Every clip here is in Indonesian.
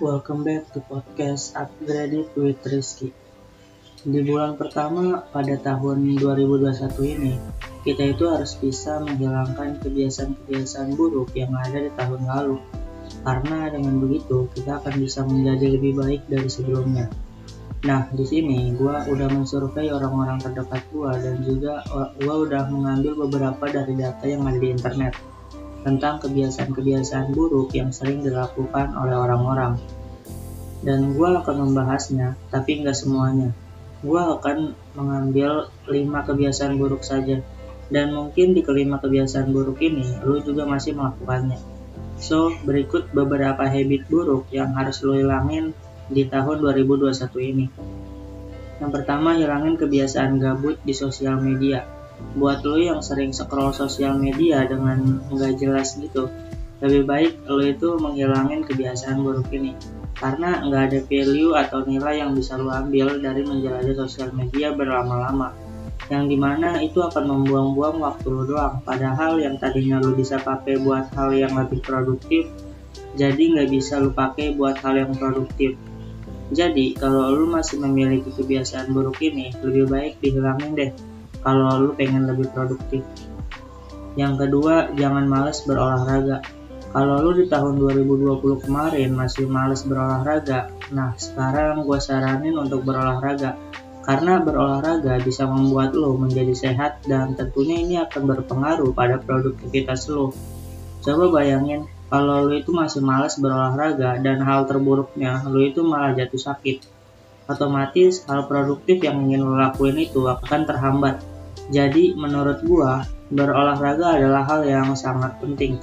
Welcome back to podcast Upgraded with Rizky. Di bulan pertama pada tahun 2021 ini, kita itu harus bisa menghilangkan kebiasaan-kebiasaan buruk yang ada di tahun lalu. Karena dengan begitu, kita akan bisa menjadi lebih baik dari sebelumnya. Nah, di sini gue udah mensurvei orang-orang terdekat gue dan juga gue udah mengambil beberapa dari data yang ada di internet tentang kebiasaan-kebiasaan buruk yang sering dilakukan oleh orang-orang. Dan gue akan membahasnya, tapi nggak semuanya. Gue akan mengambil 5 kebiasaan buruk saja, dan mungkin di kelima kebiasaan buruk ini, lu juga masih melakukannya. So, berikut beberapa habit buruk yang harus lu hilangin di tahun 2021 ini. Yang pertama, hilangin kebiasaan gabut di sosial media buat lo yang sering scroll sosial media dengan nggak jelas gitu lebih baik lo itu menghilangin kebiasaan buruk ini. Karena nggak ada value atau nilai yang bisa lo ambil dari menjalani sosial media berlama-lama. Yang di mana itu akan membuang-buang waktu lo doang. Padahal yang tadinya lo bisa pakai buat hal yang lebih produktif jadi nggak bisa lo pakai buat hal yang produktif. Jadi kalau lo masih memiliki kebiasaan buruk ini lebih baik dihilangin deh kalau lu pengen lebih produktif. Yang kedua, jangan males berolahraga. Kalau lu di tahun 2020 kemarin masih males berolahraga, nah sekarang gue saranin untuk berolahraga. Karena berolahraga bisa membuat lo menjadi sehat dan tentunya ini akan berpengaruh pada produktivitas lo. Coba bayangin, kalau lo itu masih males berolahraga dan hal terburuknya lo itu malah jatuh sakit. Otomatis hal produktif yang ingin lo lakuin itu akan terhambat jadi menurut gua berolahraga adalah hal yang sangat penting.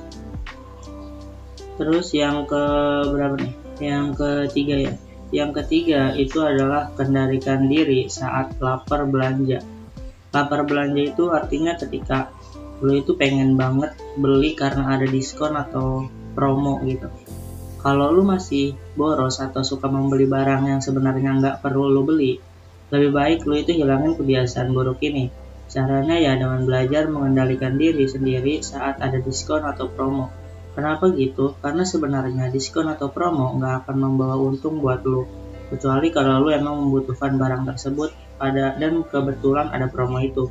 Terus yang ke berapa nih? Yang ketiga ya. Yang ketiga itu adalah kendalikan diri saat lapar belanja. Lapar belanja itu artinya ketika lo itu pengen banget beli karena ada diskon atau promo gitu. Kalau lu masih boros atau suka membeli barang yang sebenarnya nggak perlu lu beli, lebih baik lu itu hilangin kebiasaan buruk ini Caranya ya dengan belajar mengendalikan diri sendiri saat ada diskon atau promo. Kenapa gitu? Karena sebenarnya diskon atau promo nggak akan membawa untung buat lo. Kecuali kalau lo emang membutuhkan barang tersebut pada dan kebetulan ada promo itu.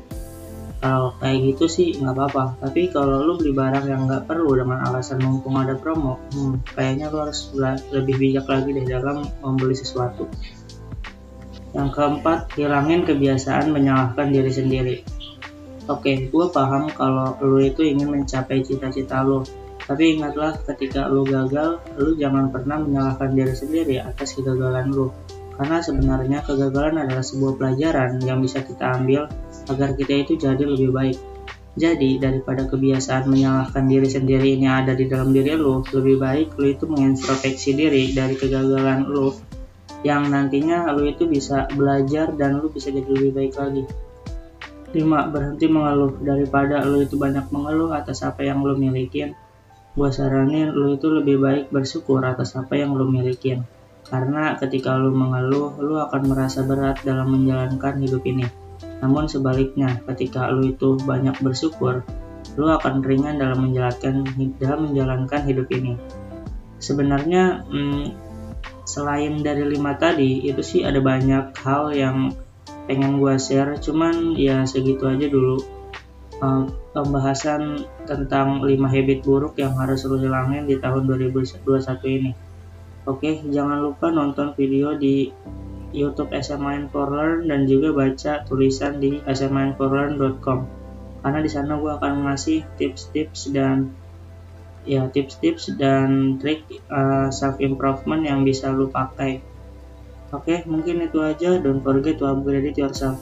Kalau kayak gitu sih nggak apa-apa. Tapi kalau lo beli barang yang nggak perlu dengan alasan mumpung ada promo, hmm, kayaknya lo harus lebih bijak lagi deh dalam membeli sesuatu. Yang keempat, hilangin kebiasaan menyalahkan diri sendiri. Oke, gue paham kalau lo itu ingin mencapai cita-cita lo. Tapi ingatlah ketika lo gagal, lo jangan pernah menyalahkan diri sendiri atas kegagalan lo. Karena sebenarnya kegagalan adalah sebuah pelajaran yang bisa kita ambil agar kita itu jadi lebih baik. Jadi, daripada kebiasaan menyalahkan diri sendiri ini ada di dalam diri lo, lebih baik lo itu mengintrospeksi diri dari kegagalan lo yang nantinya lu itu bisa belajar dan lu bisa jadi lebih baik lagi. 5. Berhenti mengeluh. Daripada lu itu banyak mengeluh atas apa yang lu milikin gue saranin lu itu lebih baik bersyukur atas apa yang lu milikin. Karena ketika lu mengeluh lu akan merasa berat dalam menjalankan hidup ini. Namun sebaliknya ketika lu itu banyak bersyukur lu akan ringan dalam menjalankan dalam menjalankan hidup ini. Sebenarnya hmm, selain dari lima tadi itu sih ada banyak hal yang pengen gue share. Cuman ya segitu aja dulu uh, pembahasan tentang 5 habit buruk yang harus lo hilangin di tahun 2021 ini. Oke jangan lupa nonton video di YouTube SMA for Learn dan juga baca tulisan di smainforlearn.com karena di sana gue akan ngasih tips-tips dan ya tips-tips dan trik uh, eh, self improvement yang bisa lu pakai. Oke, okay, mungkin itu aja. Don't forget to upgrade yourself.